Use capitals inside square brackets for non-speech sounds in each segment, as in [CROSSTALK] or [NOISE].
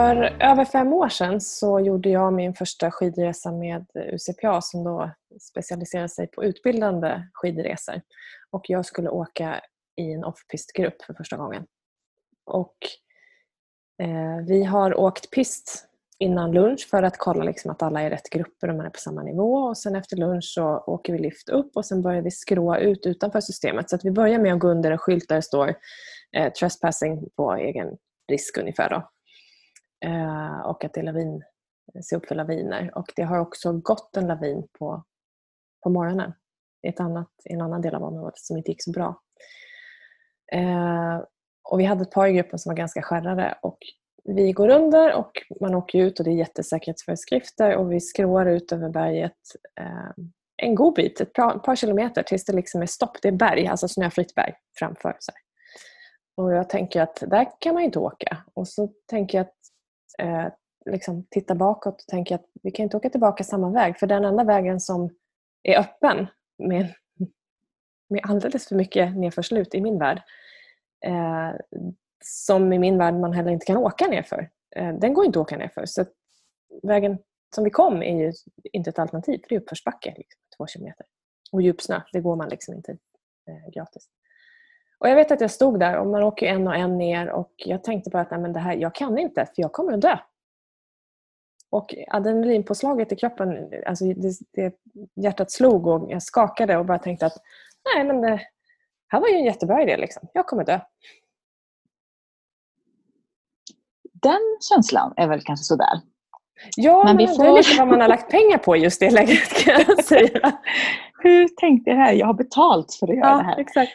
För över fem år sedan så gjorde jag min första skidresa med UCPA som då specialiserar sig på utbildande skidresor. Och jag skulle åka i en off-pistgrupp för första gången. Och eh, vi har åkt pist innan lunch för att kolla liksom att alla är i rätt grupper och man är på samma nivå. Och sen efter lunch så åker vi lift upp och sen börjar vi skråa ut utanför systemet. Så att vi börjar med att gå under en skylt där det står eh, trespassing på egen risk ungefär. Då. Eh, och att det är lavin, eh, se upp för laviner. Och det har också gått en lavin på, på morgonen i, ett annat, en annan del av området som inte gick så bra. Eh, och vi hade ett par i gruppen som var ganska skärrade och vi går under och man åker ut och det är jättesäkerhetsföreskrifter och vi skråar ut över berget eh, en god bit, ett par, par, kilometer tills det liksom är stopp. Det är berg, alltså snöfritt berg framför. Så här. Och jag tänker att där kan man inte åka. Och så tänker jag att eh, liksom titta bakåt och tänker att vi kan inte åka tillbaka samma väg för den enda vägen som är öppen med, med alldeles för mycket nedförslut i min värld eh, som i min värld man heller inte kan åka nerför. Eh, den går inte att åka nerför. Så vägen som vi kom är ju inte ett alternativ för det är uppförsbacke, liksom, två kilometer. Och djupsnö, det går man liksom inte eh, gratis. Och Jag vet att jag stod där och man åker en och en ner och jag tänkte bara att nej, men det här, jag kan inte för jag kommer att dö. Och adrenalinpåslaget i kroppen, alltså det, det, hjärtat slog och jag skakade och bara tänkte att nej men det här var ju en jättebra idé. Liksom. Jag kommer dö. Den känslan är väl kanske sådär. Ja, men vi får... det är lite vad man har lagt pengar på just det läget kan jag [LAUGHS] säga. Hur tänkte jag här? Jag har betalt för att göra ja, det här. Exakt.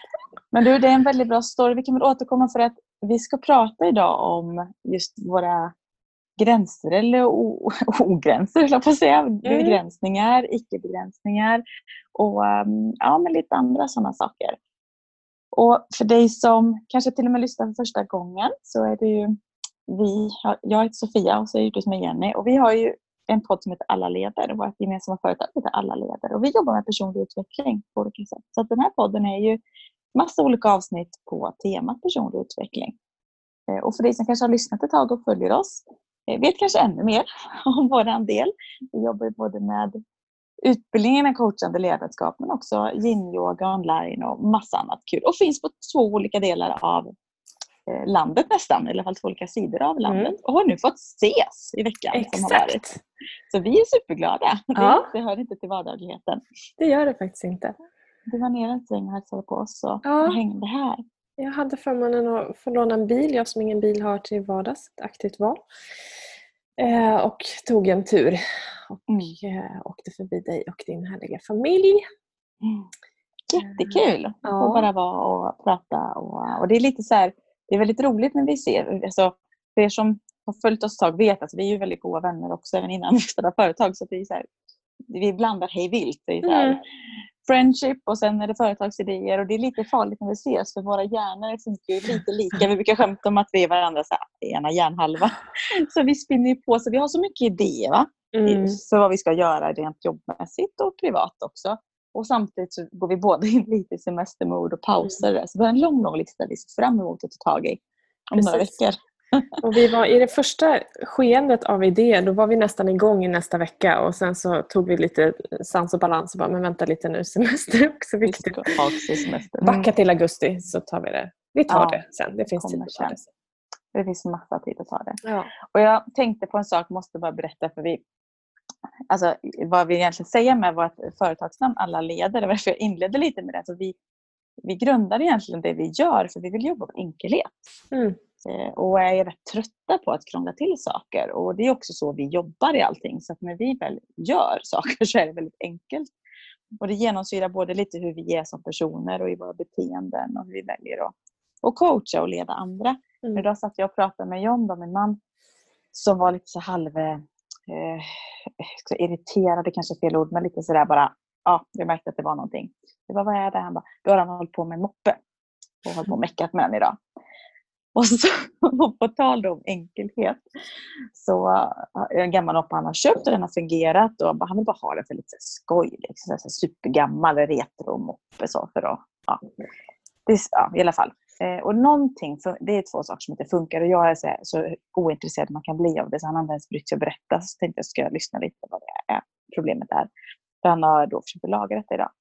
Men du, det är en väldigt bra story. Vi kan väl återkomma för att vi ska prata idag om just våra gränser eller [LAUGHS] ogränser, höll jag på att säga. Mm. Begränsningar, icke-begränsningar och um, ja, men lite andra sådana saker. Och för dig som kanske till och med lyssnar för första gången så är det ju vi, jag heter Sofia och så är du som är Jenny och vi har ju en podd som heter Alla leder och vårt gemensamma företag heter Alla leder och vi jobbar med personlig utveckling på olika sätt. Så att den här podden är ju massa olika avsnitt på temat personlig utveckling. Eh, och för dig som kanske har lyssnat ett tag och följer oss eh, vet kanske ännu mer [LAUGHS] om vår del. Vi jobbar både med utbildningen i coachande ledarskap men också yin-yoga online och massa annat kul. Och finns på två olika delar av eh, landet nästan, i alla fall två olika sidor av landet. Mm. Och har nu fått ses i veckan Exakt. som har varit. Så vi är superglada. Ja. Det, det hör inte till vardagligheten. Det gör det faktiskt inte. Du var nere en sväng och hälsade på oss och ja. hängde här. Jag hade förmånen att få låna en bil, jag som ingen bil har till vardags, ett aktivt val. Eh, och tog en tur och mm. eh, åkte förbi dig och din härliga familj. Mm. Jättekul att ja. bara vara och prata. Och, och det är lite så här, det är väldigt roligt när vi ser, alltså, för er som har följt oss ett tag vet att vi är väldigt goda vänner också även innan [LAUGHS] vi startade företag. Så det är så här, vi blandar hej vilt. Det är så här, mm friendship och sen är det företagsidéer och det är lite farligt när vi ses för våra hjärnor funkar ju lite lika. Vi brukar skämta om att vi är varandras ena hjärnhalva. [LAUGHS] Så vi spinner ju på så vi har så mycket idéer va? Mm. för vad vi ska göra rent jobbmässigt och privat också. Och samtidigt så går vi båda in lite i semestermode och pauser. Mm. Så vi har en lång, lång lista vi ser fram emot att ta tag i om Precis. några veckor. Och vi var I det första skeendet av idéer då var vi nästan igång i nästa vecka och sen så tog vi lite sans och balans och bara, men vänta lite nu, [LAUGHS] semester är också viktigt. Semester. Backa till augusti så tar vi det. Vi tar ja, det sen. Det finns tid att ta det sen. Det finns massa tid att ta det. Ja. Och jag tänkte på en sak, måste bara berätta för vi Alltså vad vi egentligen säger med vårt företagsnamn Alla leder, det varför jag inledde lite med det. Alltså vi, vi grundar egentligen det vi gör för vi vill jobba med enkelhet. Mm. Eh, och är rätt trötta på att krångla till saker. Och det är också så vi jobbar i allting. Så att när vi väl gör [LAUGHS] saker så är det väldigt enkelt. Och det genomsyrar både lite hur vi är som personer och i våra beteenden och hur vi väljer att, att coacha och leda andra. Mm. Idag satt jag och pratade med John, min man, som var lite så halv eh, så irriterad, kanske är fel ord, men lite sådär bara, ja, jag märkte att det var någonting. Jag bara, vad är det? Han bara, då har han hållit på med moppe och hållit på och meckat med den idag. Och så [LAUGHS] på tal om enkelhet så är en gammal moppe han har köpt och den har fungerat och han vill bara ha den för lite skoj. Liksom, så supergammal retro-moppe så för att, ja. Det, ja, i alla fall. Eh, och någonting, det är två saker som inte funkar och jag är så, här, så ointresserad man kan bli av det så han har inte ens brytt sig att berätta. Så tänkte jag, ska jag lyssna lite på vad det är, problemet är. För han har då försökt laga detta idag.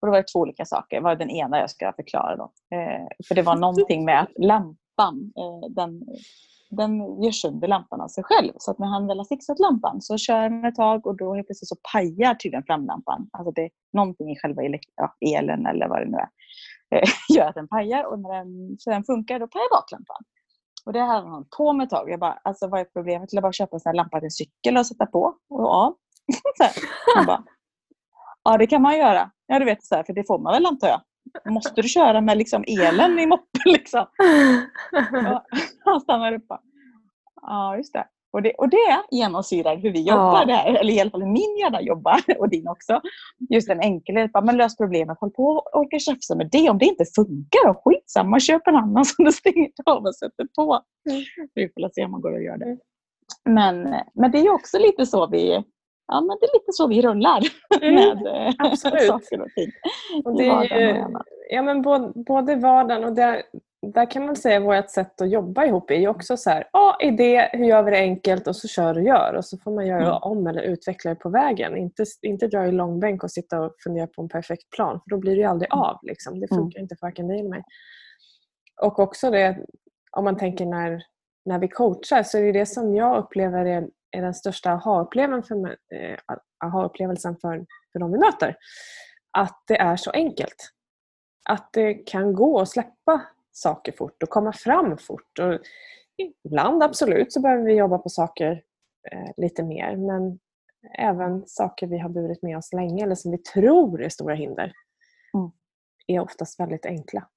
Och då var det två olika saker. Det var den ena jag ska förklara då. Eh, för det var någonting med att lampan, eh, den, den gör sönder lampan av sig själv. Så att när han väl har fixat lampan så kör han ett tag och då helt plötsligt så pajar tydligen framlampan. Alltså det är någonting i själva elen eller vad det nu är. Eh, [LAUGHS] gör att den pajar och när den, så den funkar då pajar baklampan. Och det här har han på med ett tag. Jag bara, alltså vad är problemet? Jag bara köpa en sån här lampa till cykel och sätta på och av. [LAUGHS] han bara, ja det kan man göra. Ja du vet, så här, för det får man väl antar jag. Måste du köra med liksom elen i moppen? Liksom? [LAUGHS] han stannar upp Ja, just det. Och det, och det genomsyrar hur vi jobbar, ja. där, eller i alla fall min hjärna jobbar, [LAUGHS] och din också. Just en enkelhet, men lös problemet, håll på och orka tjafsa med det. Om det inte funkar, och skitsamma, köp en annan [LAUGHS] som du stänger av och sätter på. Mm. Vi får se om man går och gör det. Mm. Men, men det är också lite så vi, ja, men det är lite så vi rullar mm. med eh, Absolut. saker och ting. Och det är ju, ja, men både, både vardagen och det, där kan man säga vårt sätt att jobba ihop är ju också så här, ja, idé, hur gör vi det enkelt och så kör och gör och så får man göra mm. om eller utveckla det på vägen. Inte, inte dra i långbänk och sitta och fundera på en perfekt plan för då blir det ju aldrig mm. av. Liksom. Det mm. funkar mm. inte för varken dig eller mig. Och också det, om man tänker när, när vi coachar så är det det som jag upplever är, är den största aha-upplevelsen för, eh, aha för, för de vi möter. Att det är så enkelt. Att det kan gå att släppa saker fort och komma fram fort. Och ibland absolut så behöver vi jobba på saker eh, lite mer men även saker vi har burit med oss länge eller som vi tror är stora hinder mm. är oftast väldigt enkla.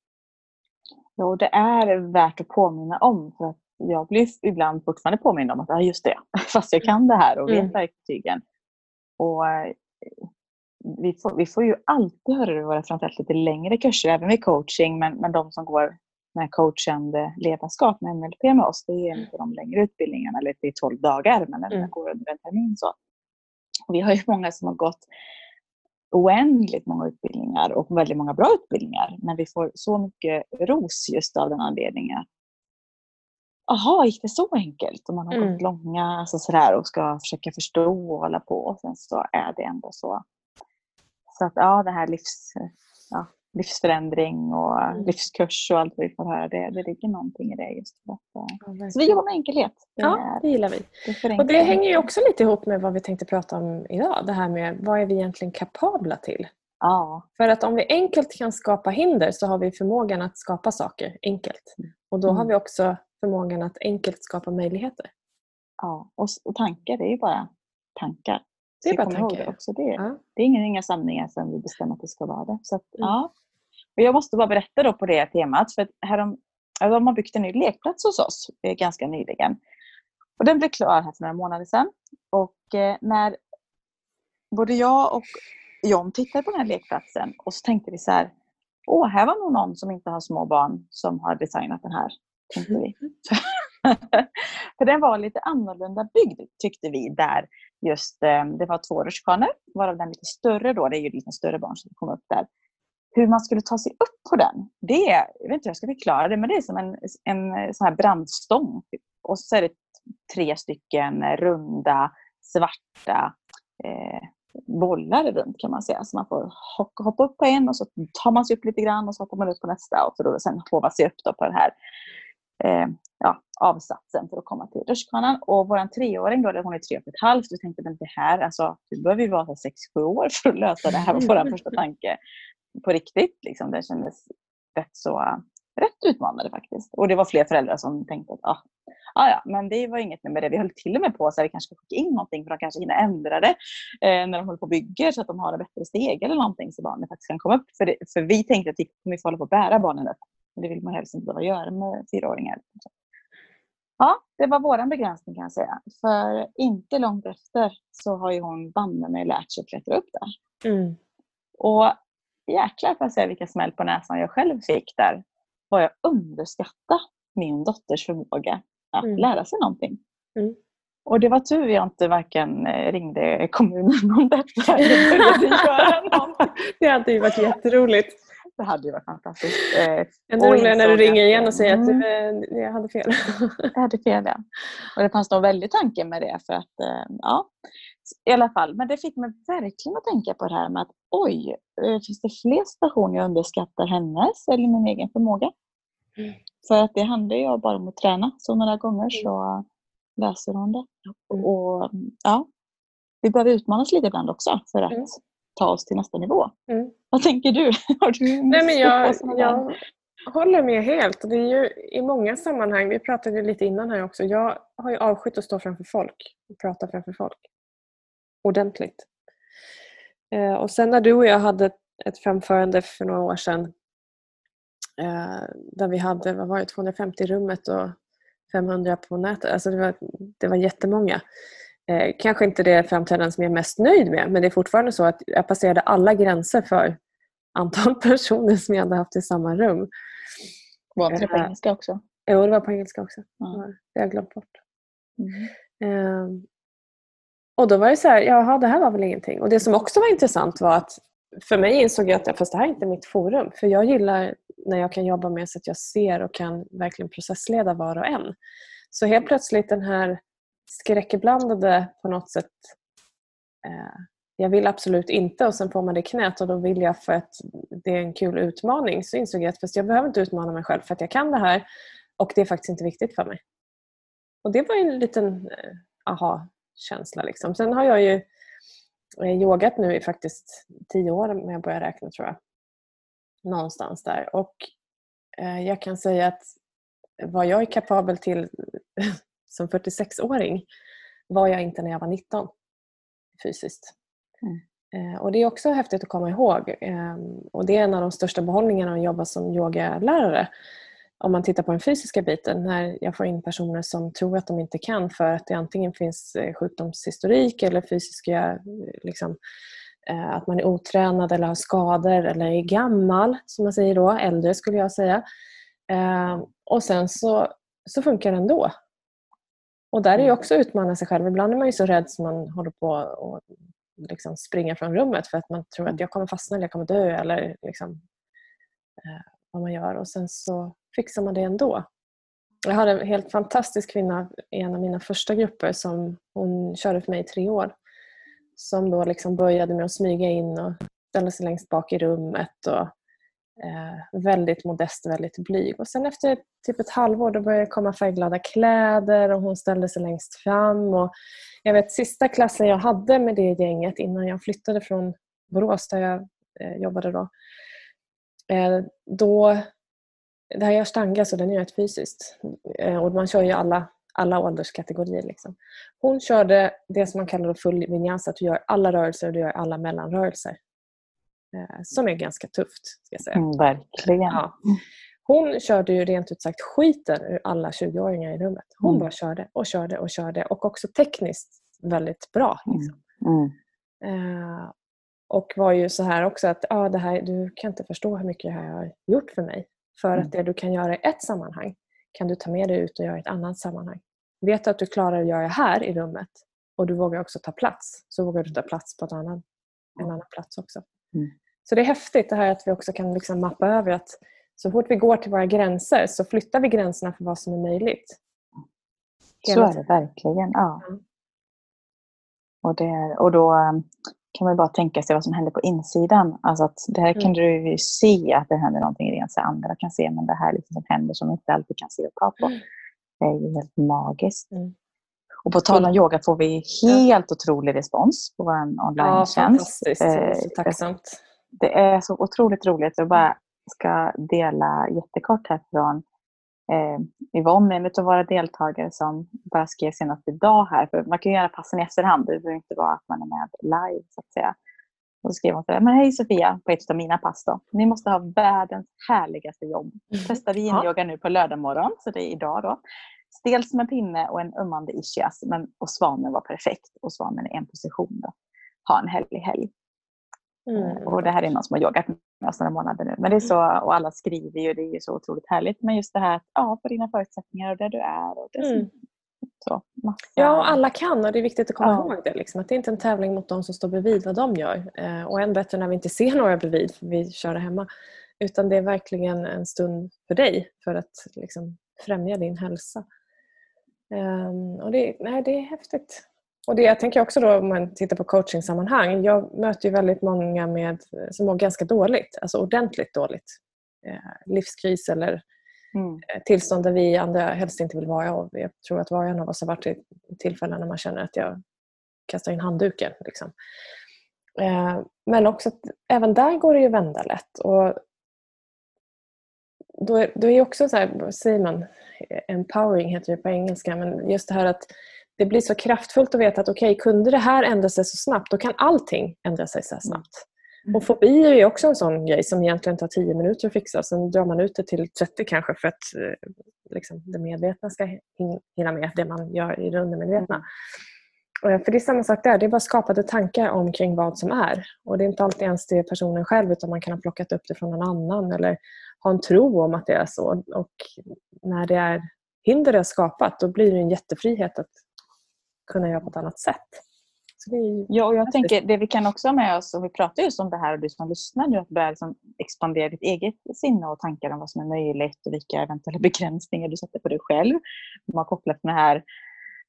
Jo, det är värt att påminna om. för att Jag blir ibland fortfarande påmind om att ja, just det, [LAUGHS] fast jag kan det här och vet mm. verktygen. Och eh, vi får, vi får ju alltid höra det i våra framförallt lite längre kurser, även vid coaching, men, men de som går med coachande ledarskap med NLP med oss. Det är en av de längre utbildningarna, eller det är 12 dagar, men den mm. går under en termin. Så. Och vi har ju många som har gått oändligt många utbildningar och väldigt många bra utbildningar. Men vi får så mycket ros just av den anledningen. Jaha, gick det så enkelt? Och man har mm. gått långa alltså sådär, och ska försöka förstå och hålla på. Och sen så är det ändå så. Så att ja, det här livs, ja, livsförändring och mm. livskurs och allt vi får höra. Det, det ligger någonting i det. just att, ja, Så vi jobbar med enkelhet. Det ja, är, det gillar vi. Det och det hänger ju också lite ihop med vad vi tänkte prata om idag. Det här med vad är vi egentligen kapabla till? Ja. För att om vi enkelt kan skapa hinder så har vi förmågan att skapa saker enkelt. Mm. Och då har mm. vi också förmågan att enkelt skapa möjligheter. Ja, och, och tankar är ju bara tankar. Det är bara tankar. Det, också. Det, ja. det är inga, inga sanningar som vi bestämmer att det ska vara det. Så att, mm. ja. och jag måste bara berätta då på det temat. För härom, de har byggt en ny lekplats hos oss eh, ganska nyligen. Och den blev klar här för några månader sedan. Och eh, när både jag och John tittade på den här lekplatsen och så tänkte vi så här. Åh, här var nog någon som inte har små barn som har designat den här. Tänkte vi. [LAUGHS] för den var lite annorlunda byggd tyckte vi där just, eh, det var två rutschkanor, varav den lite större då, det är ju lite större barn som kom upp där. Hur man skulle ta sig upp på den, det är, jag vet inte hur jag ska förklara det, men det är som en, en eh, sån här brandstång. Och så är det tre stycken runda, svarta eh, bollar runt kan man säga. Så man får hoppa upp på en och så tar man sig upp lite grann och så hoppar man upp på nästa och för att sen hova sig upp på den här eh, ja, avsatsen för att komma till rutschkanan. Och vår treåring, då, hon är tre och ett halvt, vi tänkte att det här, alltså, vi behöver ju vara sex, sju år för att lösa det här var vår första tanke på riktigt. Liksom. Det kändes rätt så rätt utmanande faktiskt. Och det var fler föräldrar som tänkte att ah, ah, ja, men det var inget med det. Vi höll till och med på att vi kanske ska skicka in någonting för att de kanske hinner ändra det eh, när de håller på och bygger så att de har en bättre steg eller någonting så barnen faktiskt kan komma upp. För, det, för vi tänkte att vi kommer få hålla på att bära barnen upp. Det vill man helst inte behöva göra med fyraåringar. Ja, det var vår begränsning kan jag säga. För inte långt efter så har ju hon banne mig lärt sig att klättra upp där. Mm. Och jäklar får jag säga vilka smäll på näsan jag själv fick där. Vad jag underskattade min dotters förmåga att mm. lära sig någonting. Mm. Och det var tur jag inte varken eh, ringde kommunen om detta eller började göra någonting. [LAUGHS] Det hade ju varit jätteroligt. Det hade ju varit fantastiskt. Eh, Ännu roligare när du ringer igen och säger att mm. du, eh, jag hade fel. [LAUGHS] Jag hade fel ja. Och det fanns nog väldigt tanke med det för att, eh, ja. I alla fall, men det fick mig verkligen att tänka på det här med att oj, eh, finns det fler situationer jag underskattar hennes eller min egen förmåga? Mm. För att det handlar ju bara om att träna. Så några gånger så löser hon det. Mm. Och ja, vi behöver utmanas lite ibland också för att Mm. ta oss till nästa nivå. Mm. Vad tänker du? [LAUGHS] Har du Nej, men jag, jag håller med helt. Det är ju i många sammanhang, vi pratade lite innan här också, jag har ju avskytt att stå framför folk och prata framför folk. Ordentligt. Eh, och sen när du och jag hade ett framförande för några år sedan eh, där vi hade vad var det, 250 i rummet och 500 på nätet. Alltså det, var, det var jättemånga. Eh, kanske inte det framträdande som jag är mest nöjd med men det är fortfarande så att jag passerade alla gränser för antal [LAUGHS] personer som jag hade haft i samma rum. Var inte det på Eh, engelska också? Jo, det var på engelska också. Ja. Det har jag glömt bort. Mm. Ehm, och då var det så här, jaha det här var väl ingenting. Och det som också var intressant var att för mig insåg jag att fast det här är inte mitt forum. För jag gillar när jag kan jobba med så att jag ser och kan verkligen processleda var och en. Så helt plötsligt den här skräckblandade på något sätt eh, jag vill absolut inte och sen får man det knät och då vill jag för att det är en kul utmaning så insåg jag att fast jag behöver inte utmana mig själv för att jag kan det här och det är faktiskt inte viktigt för mig. Och det var en liten eh, aha-känsla. Liksom. Sen har jag ju eh, yogat nu i faktiskt tio år om jag börjar räkna tror jag. Någonstans där. Och eh, jag kan säga att vad jag är kapabel till som 46-åring var jag inte när jag var 19 fysiskt. Mm. Eh, Och Det är också häftigt att komma ihåg. Eh, Och Det är en av de största behållningarna att jobba som yogalärare. Om man tittar på den fysiska biten, när jag får in personer som tror att de inte kan för att det antingen finns eh, sjukdomshistorik eller fysiska, eh, liksom, att man är otränad eller har skador eller är gammal, som man säger då, äldre skulle jag säga. Eh, Och sen så, så funkar det ändå. Och där är ju också att utmana sig själv. Ibland är man ju så rädd som man håller på att liksom springa från rummet för att man tror att jag kommer fastna eller jag kommer dö eller liksom, eh, vad man gör. Och sen så fixar man det ändå. Jag hade en helt fantastisk kvinna i en av mina första grupper som hon körde för mig i tre år. Som då liksom började med att smyga in och ställa sig längst bak i rummet. Och, eh, väldigt modest och väldigt blyg. Och sen efter typ ett halvår då började det komma färgglada kläder och hon ställde sig längst fram. Och jag vet sista klassen jag hade med det gänget innan jag flyttade från Borås där jag eh, jobbade då. Eh, då det här gör stanga så den är rätt fysiskt. Eh, och man kör ju alla, alla ålderskategorier. Liksom. Hon körde det som man kallar full vinyasa, att du gör alla rörelser och du gör alla mellanrörelser. Eh, som är ganska tufft, ska jag säga. Mm, verkligen. Ja. Hon körde ju rent ut sagt skiten ur alla 20-åringar i rummet. Hon Mm. bara körde och körde och körde och också tekniskt väldigt bra. Liksom. Mm. Eh, och var ju så här också att ah, det här, du kan inte förstå hur mycket det här har gjort för mig. För Mm. att det du kan göra i ett sammanhang kan du ta med dig ut och göra i ett annat sammanhang. Vet du att du klarar att göra här i rummet och du vågar också ta plats så vågar du ta plats på ett annan, en annan plats också. Mm. Så det är häftigt det här att vi också kan liksom mappa över att så fort vi går till våra gränser så flyttar vi gränserna för vad som är möjligt. Så Hela är det verkligen. Ja. Mm. Och, det och då um, kan man bara tänka sig vad som händer på insidan. Alltså att det här kan Mm. du ju se att det händer någonting rent så andra kan se. Men det här liksom som händer som inte alltid kan se och ta på. Mm. Det är ju helt magiskt. Mm. Och på tal om yoga får vi helt otrolig respons på vår Ja, online-tjänst. fantastiskt. Eh, Det är så tacksamt. Det är så otroligt roligt. Jag bara ska dela jättekort här från eh, Yvonne, en av våra deltagare som bara skrev senast idag här. För man kan ju göra passen i efterhand. Det behöver inte vara att man är med live så att säga. Och så skrev hon men hej Sofia, på ett av mina pass då. Ni måste ha världens härligaste jobb. Testade Ja. yin-yoga nu på lördag morgon, så det är idag då. Stel som en pinne och en ömmande ischias. Men, och svanen var perfekt. Och svanen är en position då. Ha en härlig helg. Mm. Och det här är någon som har yogat med oss några månader nu. Men det är så, och alla skriver ju, det är ju så otroligt härligt. Men just det här, att, ja, på dina förutsättningar och där du är. Och det Mm. så massa. Ja, och alla kan och det är viktigt att komma Ja. ihåg det. Liksom, att det är inte en tävling mot de som står bredvid vad de gör. Eh, och än bättre när vi inte ser några bredvid för vi kör det hemma. Utan det är verkligen en stund för dig för att liksom, främja din hälsa. Um, och det, nej, det är häftigt. Och det, jag tänker också då om man tittar på coachingsammanhang. Jag möter ju väldigt många med, som mår ganska dåligt, alltså ordentligt dåligt. Eh, livskris eller mm. Eh, tillstånd där vi andra helst inte vill vara. Och jag tror att var och en av oss har varit i tillfällen när man känner att jag kastar in handduken. Liksom. Eh, men också att även där går det ju att vända lätt. Och då, då är också så här, man, empowering heter det på engelska, men just det här att det blir så kraftfullt att veta att okej, okay, kunde det här ändra sig så snabbt, då kan allting ändra sig så snabbt. Mm. Och fobi är också en sån grej som egentligen tar 10 minuter att fixa. Sen drar man ut det till 30 kanske för att eh, liksom, det medvetna ska hinna med det man gör i det undermedvetna. Mm. För det är samma sak där, det är bara skapade tankar omkring vad som är. Och det är inte alltid ens det personen själv utan man kan ha plockat upp det från någon annan eller ha en tro om att det är så. Och när det är hinder är skapat då blir det en jättefrihet att kunna göra på ett annat sätt. ja, och jag tänker det vi kan också ha med oss, och vi pratar just om det här och du som lyssnar nu, att börja liksom expandera ditt eget sinne och tankar om vad som är möjligt och vilka eventuella [LAUGHS] begränsningar du sätter på dig själv. Man har kopplat med den här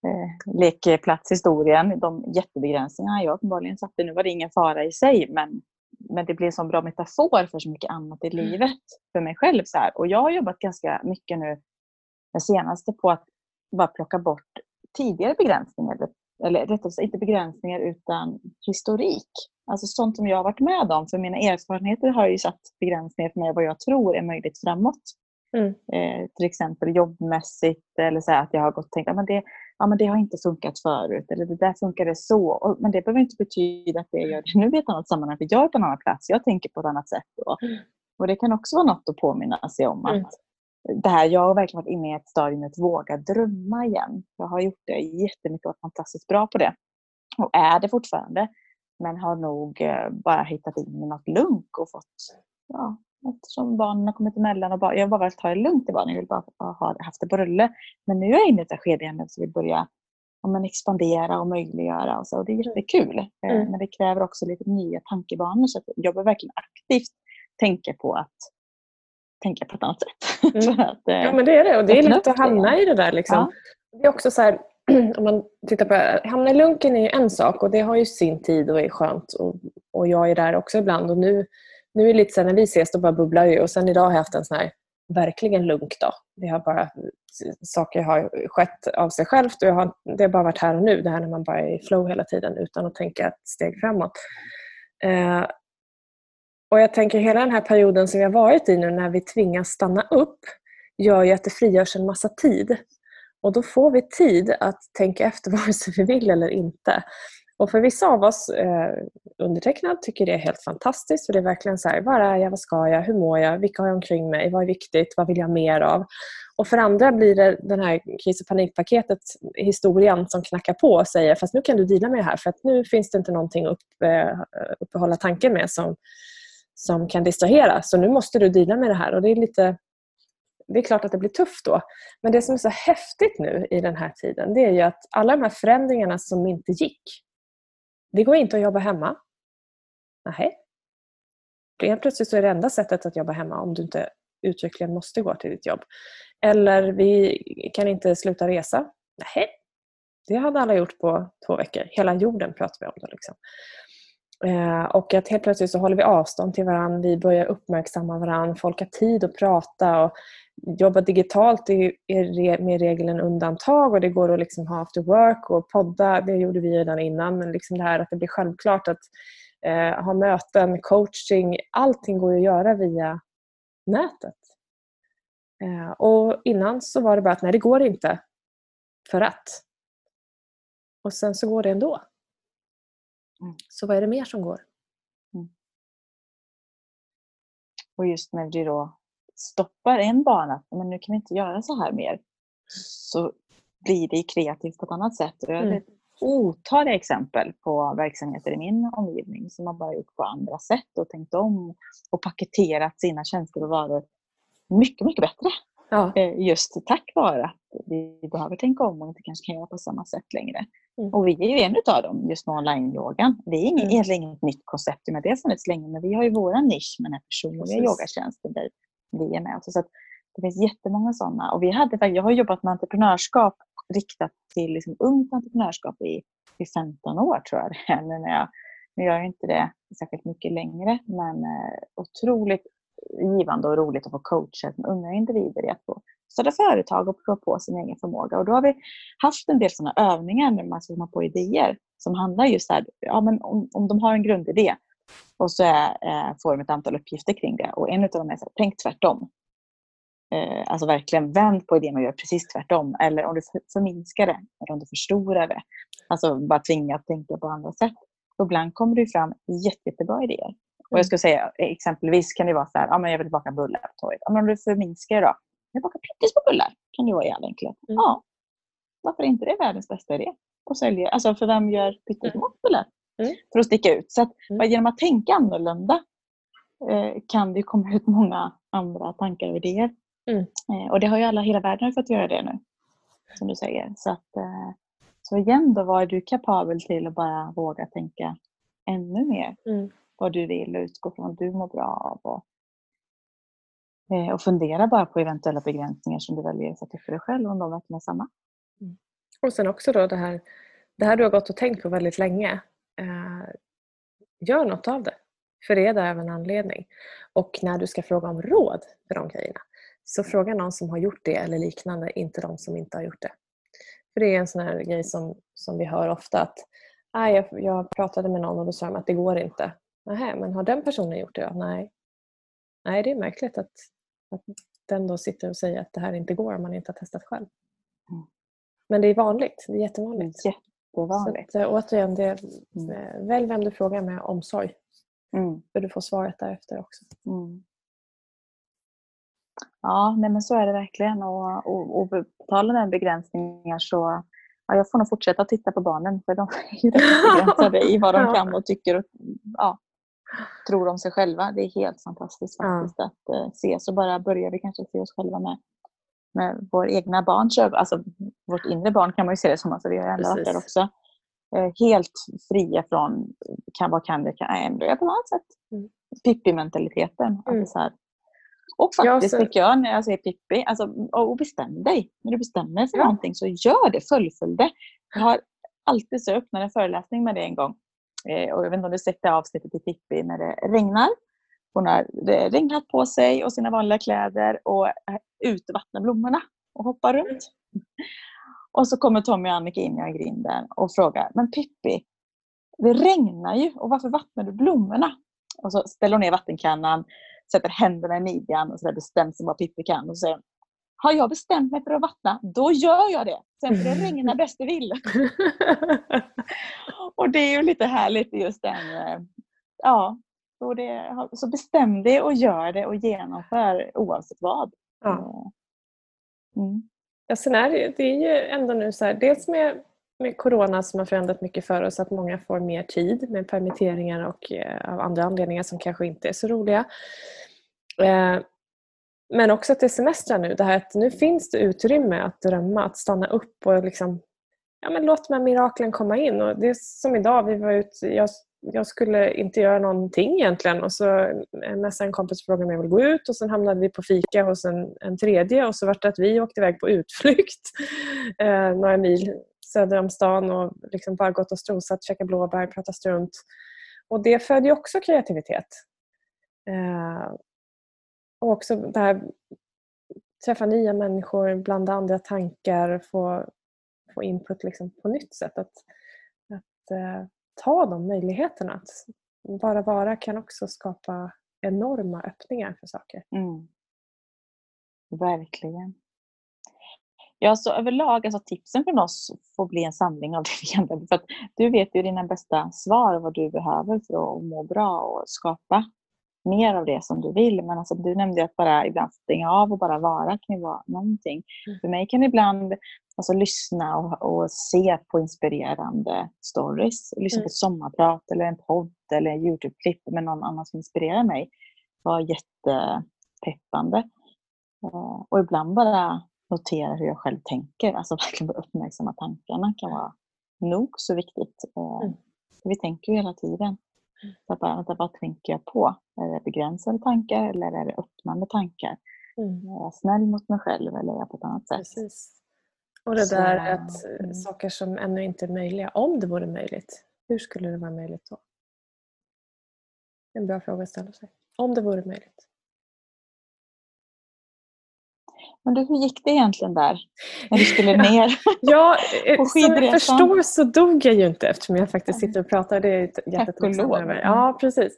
eh, lekplatshistorien, de jättebegränsningarna jag uppenbarligen satte. Nu var det ingen fara i sig, men, men det blev en sån bra metafor för så mycket annat i mm. livet för mig själv. Så här. Och jag har jobbat ganska mycket nu den senaste på att bara plocka bort tidigare begränsningar, eller rättare sagt inte begränsningar utan historik. Alltså sånt som jag har varit med om. För mina erfarenheter har ju satt begränsningar för mig vad jag tror är möjligt framåt. Mm. Eh, till exempel jobbmässigt eller så att jag har gått och tänkt att det, ja, men det har inte funkat förut eller det där funkade så. Och, men det behöver inte betyda att det gör det nu i ett annat sammanhang. För jag är på en annan plats, jag tänker på ett annat sätt. Och, mm. och det kan också vara något att påminna sig om. Mm. att det här, jag har verkligen varit inne i ett stadium att våga drömma igen. Jag har gjort det jättemycket och varit fantastiskt bra på det. Och är det fortfarande. Men har nog eh, bara hittat in i något lunk och fått, ja, eftersom barnen har kommit emellan och bara, jag har bara velat ta det lugnt i barnen. Jag vill bara ha haft det på rulle. Men nu är jag inne i ett skede igen som vill börja ja, men expandera och möjliggöra. Och, så, och det är jättekul. Eh, mm. Men det kräver också lite nya tankebanor. Så jag behöver verkligen aktivt tänka på att tänka på ett annat sätt. [LAUGHS] Mm. att, eh, ja men det är det och det är lätt att hamna i det där. Liksom. Ja. Det är också så här, [CLEARS THROAT] om man tittar på hamna i lunken är ju en sak och det har ju sin tid och är skönt och, och jag är där också ibland och nu, nu är det lite så här, när vi ses då bara bubblar ju och sen idag har jag haft en sån här verkligen lugn dag. Det har bara saker har skett av sig självt och jag har, det har bara varit här och nu. Det här när man bara är i flow hela tiden utan att tänka ett steg framåt. Eh, och jag tänker hela den här perioden som vi har varit i nu när vi tvingas stanna upp gör ju att det frigörs en massa tid. Och då får vi tid att tänka efter [LAUGHS] vare sig vi vill eller inte. Och för vissa av oss, eh, undertecknad, tycker det är helt fantastiskt. För det är verkligen så här, var är jag, vad ska jag, hur mår jag, vilka har jag omkring mig, vad är viktigt, vad vill jag mer av? Och för andra blir det den här kris och panikpaketet, historien som knackar på och säger fast nu kan du dela med det här för att nu finns det inte någonting att upp, eh, uppehålla tanken med som, som kan distrahera. Så nu måste du dela med det här. Och det är lite det är klart att det blir tufft då. Men det som är så häftigt nu i den här tiden det är ju att alla de här förändringarna som inte gick. Det går inte att jobba hemma. Nej. Helt plötsligt så är det enda sättet att jobba hemma om du inte uttryckligen måste gå till ditt jobb. Eller vi kan inte sluta resa. Nej. Det hade alla gjort på två veckor. Hela jorden pratar vi om. Då liksom. Eh, och att helt plötsligt så håller vi avstånd till varandra, vi börjar uppmärksamma varandra, folk har tid att prata och jobba digitalt är mer regel än undantag och det går att liksom ha after work och podda, det gjorde vi redan innan, men liksom det här att det blir självklart att eh, ha möten, coaching, allting går att göra via nätet. Eh, och innan så var det bara att nej, det går inte. För att. Och sen så går det ändå. Mm. Så vad är det mer som går? Mm. Och just när du då stoppar en bana, men nu kan vi inte göra så här mer, så blir det kreativt på ett annat sätt. jag har mm. otaliga exempel på verksamheter i min omgivning som har bara gjort på andra sätt och tänkt om och paketerat sina tjänster och varor mycket, mycket bättre. Ja. Eh, just tack vare att vi behöver tänka om och inte kanske kan göra på samma sätt längre. Mm. Och vi är ju en utav dem, just med online-yogan. Det är inget, Mm. egentligen inget nytt koncept, men det funnits länge. Men vi har ju vår nisch med den här personliga Precis. yogatjänsten där vi är med. också. Så det finns jättemånga sådana. Och vi hade, jag har jobbat med entreprenörskap riktat till liksom ungt entreprenörskap i, i 15 år tror jag det är. Jag, nu gör jag inte det särskilt mycket längre, men eh, otroligt givande och roligt att få coacha unga individer i att få starta företag och prova på sin egen förmåga. Och då har vi haft en del sådana övningar när man ska komma på idéer som handlar just där, ja, men om, om de har en grundidé och så är, eh, får de ett antal uppgifter kring det. Och en av dem är så här, tänk tvärtom. Eh, alltså verkligen vänd på idén och gör precis tvärtom. Eller om du för- förminskar det, eller om du förstorar det. Alltså bara tvinga att tänka på andra sätt. Och ibland kommer det fram jätte, jättebra idéer. Och Mm. jag skulle säga exempelvis kan det vara så här, ja, men jag vill baka bullar på torget. Ja, men om du förminskar det då, jag bakar pyttesmå bullar. Kan det vara all enkelhet. Mm. Ja, varför är inte det världens bästa idé? Och sälja, alltså för vem gör pyttesmå bullar? Mm. För att sticka ut. Så att, Mm. genom att tänka annorlunda eh, kan det komma ut många andra tankar och idéer. Mm. Eh, och det har ju alla, hela världen fått göra det nu. Som du säger. Så, att, eh, så igen då, vad är du kapabel till att bara våga tänka ännu mer? Mm. Vad du vill och utgå från vad du mår bra av. Och, eh, och fundera bara på eventuella begränsningar som du väljer att sätta för dig själv om de verkligen är samma. Mm. Och sen också då det här, det här du har gått och tänkt på väldigt länge. Eh, gör något av det. För det är där av en anledning. Och när du ska fråga om råd för de grejerna så fråga någon som har gjort det eller liknande, inte de som inte har gjort det. För det är en sån här grej som, som vi hör ofta att "Nej, jag, jag pratade med någon och då sa de att det går inte. Nähä, men har den personen gjort det då? Nej. Nej, det är märkligt att, att den då sitter och säger att det här inte går om man inte har testat själv. Mm. Men det är vanligt. Det är jättevanligt. är jättevanligt. Så att, eh, återigen, det, Mm. eh, välj vem du frågar med omsorg. Mm. För du får svaret därefter också. Mm. Ja, nej men så är det verkligen. Och, och, och på tal om begränsningar så ja, jag får nog fortsätta titta på barnen för de är ju [LAUGHS] begränsade i vad de kan och tycker och ja, tror om sig själva. Det är helt fantastiskt Ja. faktiskt att eh, se. Så bara börjar vi kanske se oss själva med, med vår egna barns ögon. Alltså vårt inre barn kan man ju se det som. Alltså, vi har alla varit där också. Eh, helt fria från kan, vad kan det, kan, är på annat sätt. Mm. Pippi-mentaliteten. Mm. Och Ja, faktiskt så- tycker jag när jag säger Pippi, alltså, och och bestäm dig. När du bestämmer för Ja. någonting så gör det, fullfölj det. Jag har alltid så öppnat en föreläsning med det en gång. Eh, och jag vet inte om du sett det avsnittet i Pippi när det regnar. Hon har regnhatt på sig och sina vanliga kläder och är ute och vattnar blommorna och hoppar runt. Och så kommer Tommy och Annika in i grinden och frågar, men Pippi, det regnar ju och varför vattnar du blommorna? Och så ställer hon ner vattenkannan, sätter händerna i midjan och så där bestämt sig vad Pippi kan. Och så säger hon, har jag bestämt mig för att vattna, då gör jag det. Sen får det regna bäst det vill. [LAUGHS] Och det är ju lite härligt just den, eh, ja, så, det, så bestäm dig och gör det och genomför oavsett vad. ja. Mm. Ja, sen är det, det är ju ändå nu så här, dels med, med Corona som har förändrat mycket för oss, att många får mer tid med permitteringar och eh, av andra anledningar som kanske inte är så roliga. Eh, men också att det är semestrar nu, det här att nu finns det utrymme att drömma, att stanna upp och liksom, ja men låt de här miraklen komma in. Och det är som idag, vi var ut, jag, jag skulle inte göra någonting egentligen och så eh, en kompis frågade om jag ville gå ut och sen hamnade vi på fika hos en, en tredje och så var det att vi åkte iväg på utflykt [LAUGHS] eh, några mil söder om stan och liksom bara gått och strosat, käkat blåbär, pratat strunt. Och det föder ju också kreativitet. Eh, och också det här träffa nya människor, blanda andra tankar, få, få input liksom på nytt sätt. Att, att eh, ta de möjligheterna. Att bara vara kan också skapa enorma öppningar för saker. Mm. Verkligen. Ja, så överlag, alltså tipsen från oss får bli en samling av [LAUGHS] det vi ändrar. För att du vet ju dina bästa svar vad du behöver för att må bra och skapa mer av det som du vill. Men alltså, du nämnde att bara ibland stänga av och bara vara kan ju vara någonting. Mm. För mig kan ibland alltså, lyssna och, och se på inspirerande stories. Lyssna Mm. på ett sommarprat eller en podd eller en Youtube-klipp med någon annan som inspirerar mig. var jättepeppande. Eh, Och ibland bara notera hur jag själv tänker. Alltså [LAUGHS] verkligen uppmärksamma tankarna kan vara nog så viktigt. Eh, Mm. Vi tänker ju hela tiden. Så att bara, vänta, vad tänker jag på? Är det begränsade tankar eller är det öppnande tankar? Mm. Är jag snäll mot mig själv eller är jag på ett annat sätt? Precis. Och det Så, där att eh, mm. saker som ännu inte är möjliga, om det vore möjligt, hur skulle det vara möjligt då? En bra fråga att ställa sig. Om det vore möjligt. Men du, hur gick det egentligen där? När du skulle ner? [LAUGHS] Ja, eh, På som jag skidresan. förstår så dog jag ju inte eftersom jag faktiskt sitter och pratar. Det är jättetacksam över. Ja, precis.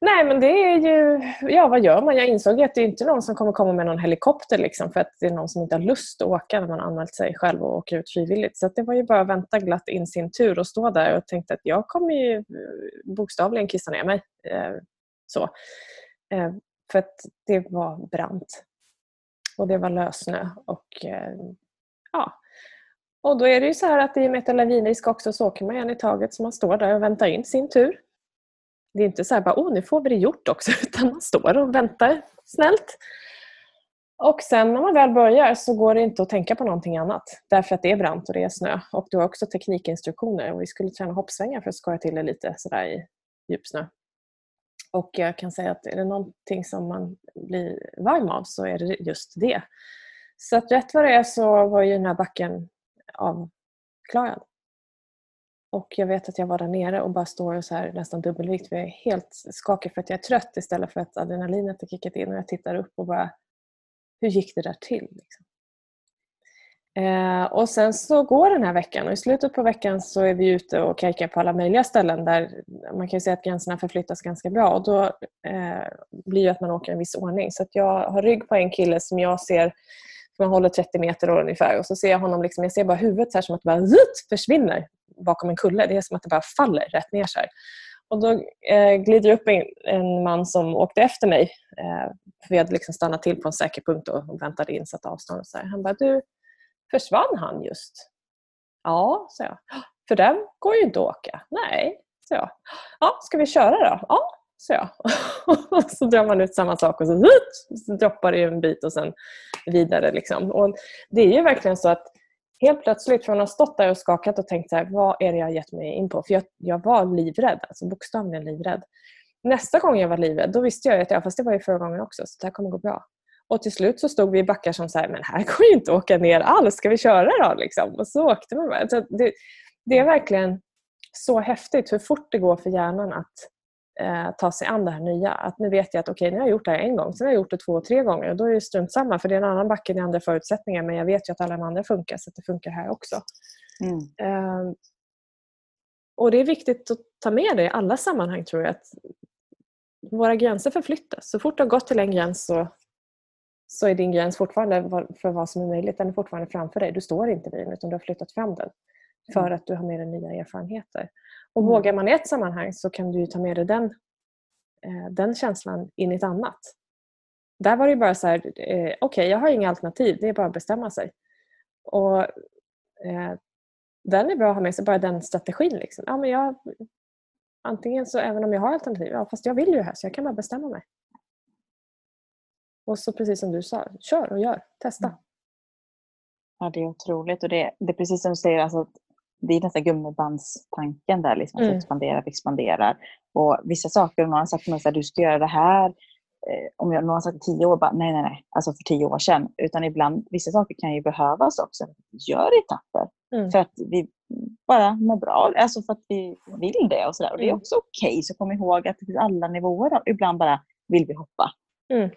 Nej, men det är ju... Ja, vad gör man? Jag insåg att det är inte någon som kommer komma med någon helikopter liksom, för att det är någon som inte har lust att åka när man anmält sig själv och åker ut frivilligt. Så det var ju bara att vänta glatt in sin tur och stå där och tänkte att jag kommer ju eh, bokstavligen kissa ner mig. Eh, så. För att det var brant. Och det var lössnö. Och, eh, ja. och då är det ju så här att i och med att det är lavinrisk också så åker man en i taget så man står där och väntar in sin tur. Det är inte så här bara, åh nu får vi det gjort också, [LAUGHS] utan man står och väntar snällt. Och sen när man väl börjar så går det inte att tänka på någonting annat. Därför att det är brant och det är snö. Och du har också teknikinstruktioner och vi skulle träna hoppsvängar för att skoja till det lite sådär i djupsnö. Och jag kan säga att är det någonting som man blir varm av så är det just det. Så att rätt vad det är så var ju den här backen avklarad. Och jag vet att jag var där nere och bara står så här nästan dubbelvikt. för Jag är helt skakig för att jag är trött istället för att adrenalinet har kickat in och jag tittar upp och bara hur gick det där till? Liksom? Eh, och sen så går den här veckan och i slutet på veckan så är vi ute och kajkar på alla möjliga ställen där man kan ju säga att gränserna förflyttas ganska bra och då eh, blir det att man åker i en viss ordning. Så att jag har rygg på en kille som jag ser man håller 30 meter då ungefär och så ser jag honom, liksom, jag ser bara huvudet så här som att det bara zut, försvinner bakom en kulle. Det är som att det bara faller rätt ner så här. Och då eh, glider upp en, en man som åkte efter mig. Eh, för vi hade liksom stannat till på en säker punkt och, och väntade insatt avstånd. Och så här. Han bara, du, försvann han just? Ja, sa jag. För den går ju inte att åka. Nej, sa jag. Ja, ska vi köra då? Ja, sa jag. [LAUGHS] Så drar man ut samma sak och så, så droppar det en bit och sen vidare. Liksom. Och det är ju verkligen så att helt plötsligt från att ha stått där och skakat och tänkt så här, vad är det jag gett mig in på? För jag, jag var livrädd, alltså bokstavligen livrädd. Nästa gång jag var livrädd, då visste jag att ja, fast det var ju förra gången också, så det här kommer gå bra. Och till slut så stod vi i backar som så här, men här går ju inte att åka ner alls, ska vi köra då? Liksom. Och så åkte man bara. Så det, det är verkligen så häftigt hur fort det går för hjärnan att eh, ta sig an det här nya. Att nu vet jag att okej, okay, nu har jag gjort det här en gång, sen har jag gjort det två, tre gånger och då är det strunt samma för det är en annan backe med andra förutsättningar men jag vet ju att alla de andra funkar så att det funkar här också. Mm. Eh, och det är viktigt att ta med det i alla sammanhang tror jag. att Våra gränser förflyttas. Så fort du har gått till en gräns så, så är din gräns fortfarande för vad som är möjligt. Den är fortfarande framför dig. Du står inte vid den utan du har flyttat fram den. För att du har med dig nya erfarenheter. Och Mm. vågar man i ett sammanhang så kan du ta med dig den, eh, den känslan in i ett annat. Där var det bara så här, eh, okej okay, jag har inga alternativ, det är bara att bestämma sig. Och eh, Den är bra att ha med sig, bara den strategin. Liksom. Ja, men jag, antingen så, även om jag har alternativ, ja, fast jag vill ju det här så jag kan bara bestämma mig. Och så precis som du sa, kör och gör, testa. Mm. Ja, det är otroligt. Och det, det är precis som du säger, alltså, att det är nästan gummibandstanken där. Liksom, att Mm. expandera, expanderar. Och vissa saker, om någon har sagt till mig att du ska göra det här. Eh, om jag, någon har sagt tio år, bara, nej, nej, nej. Alltså för tio år sedan. Utan ibland, vissa saker kan ju behövas också. Gör etapper. Mm. För att vi bara mår bra. Alltså för att vi vill det. Och, så där. och Det är Mm. också okej. Så kom ihåg att det finns alla nivåer. Ibland bara vill vi hoppa. Mm.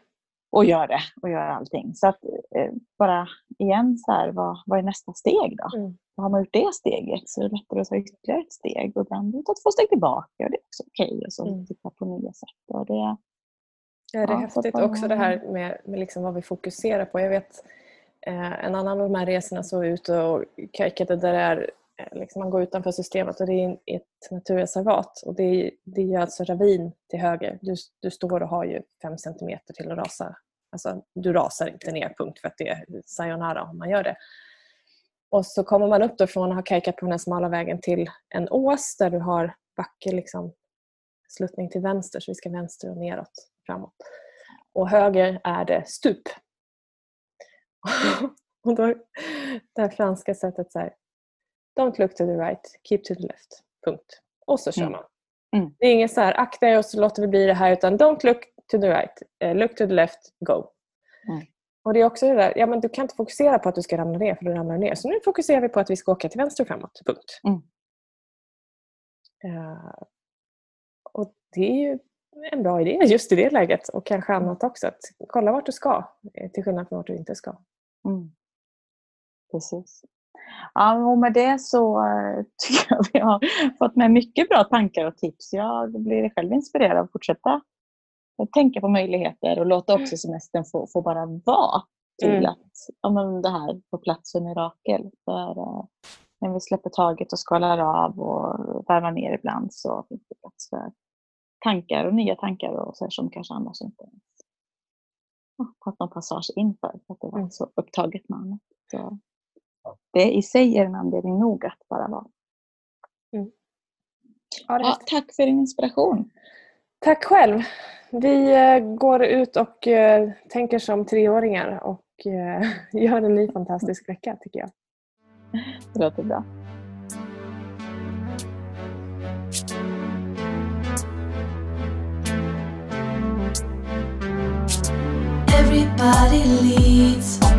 Och gör det. Och gör allting. Så att eh, bara igen, så här, vad, vad är nästa steg då? Mm. har man gjort det steget så är det lättare att ta ytterligare ett steg. Och ibland ta två steg tillbaka och det är också okej. Och så Mm. titta på nya sätt. Och det, Ja, det är Ja, häftigt man- också det här med, med liksom vad vi fokuserar på. Jag vet eh, en annan av de här resorna så var vi ute och kajkade där det är, Eh, liksom man går utanför systemet och det är ett naturreservat. Och det är, det är alltså ravin till höger. Du, du står och har ju fem centimeter till att rasa. Alltså, du rasar inte ner punkt för att det är sayonara om man gör det. Och så kommer man upp då från att ha kajkat på den här smala vägen till en ås där du har backe liksom sluttning till vänster så vi ska vänster och neråt framåt. Och höger är det stup. [LAUGHS] Och då, det här franska sättet så här, Don't look to the right, keep to the left. Punkt. Och så kör Mm. man. Mm. Det är inget så här, akta er och så låter vi bli det här utan don't look to the right, eh, look to the left, go. Mm. Och det är också det där, ja men du kan inte fokusera på att du ska ramla ner för då ramlar du ner. Så nu fokuserar vi på att vi ska åka till vänster och framåt. Punkt. Mm. Eh, och det är ju en bra idé just i det läget och kanske annat också. Att kolla vart du ska eh, till skillnad från vart du inte ska. Mm. Precis. Ja, och med det så eh, [LAUGHS] tycker jag vi har fått med mycket bra tankar och tips. Jag blir själv inspirerad att fortsätta att tänka på möjligheter och låta också semestern få, få bara vara till Mm. att ja, men det här på plats för mirakel. För, eh, när vi släpper taget och skalar av och värvar ner ibland så finns det plats för tankar och nya tankar och så som kanske annars inte ens ja, fått någon passage inför för att det var Mm. så upptaget med annat. Så det i sig är en anledning nog att bara vara. Ja, det är Ja, tack för din inspiration. Tack själv. Vi eh, går ut och eh, tänker som treåringar och eh, [LAUGHS] gör en ny fantastisk vecka tycker jag. Det låter bra. Everybody leads.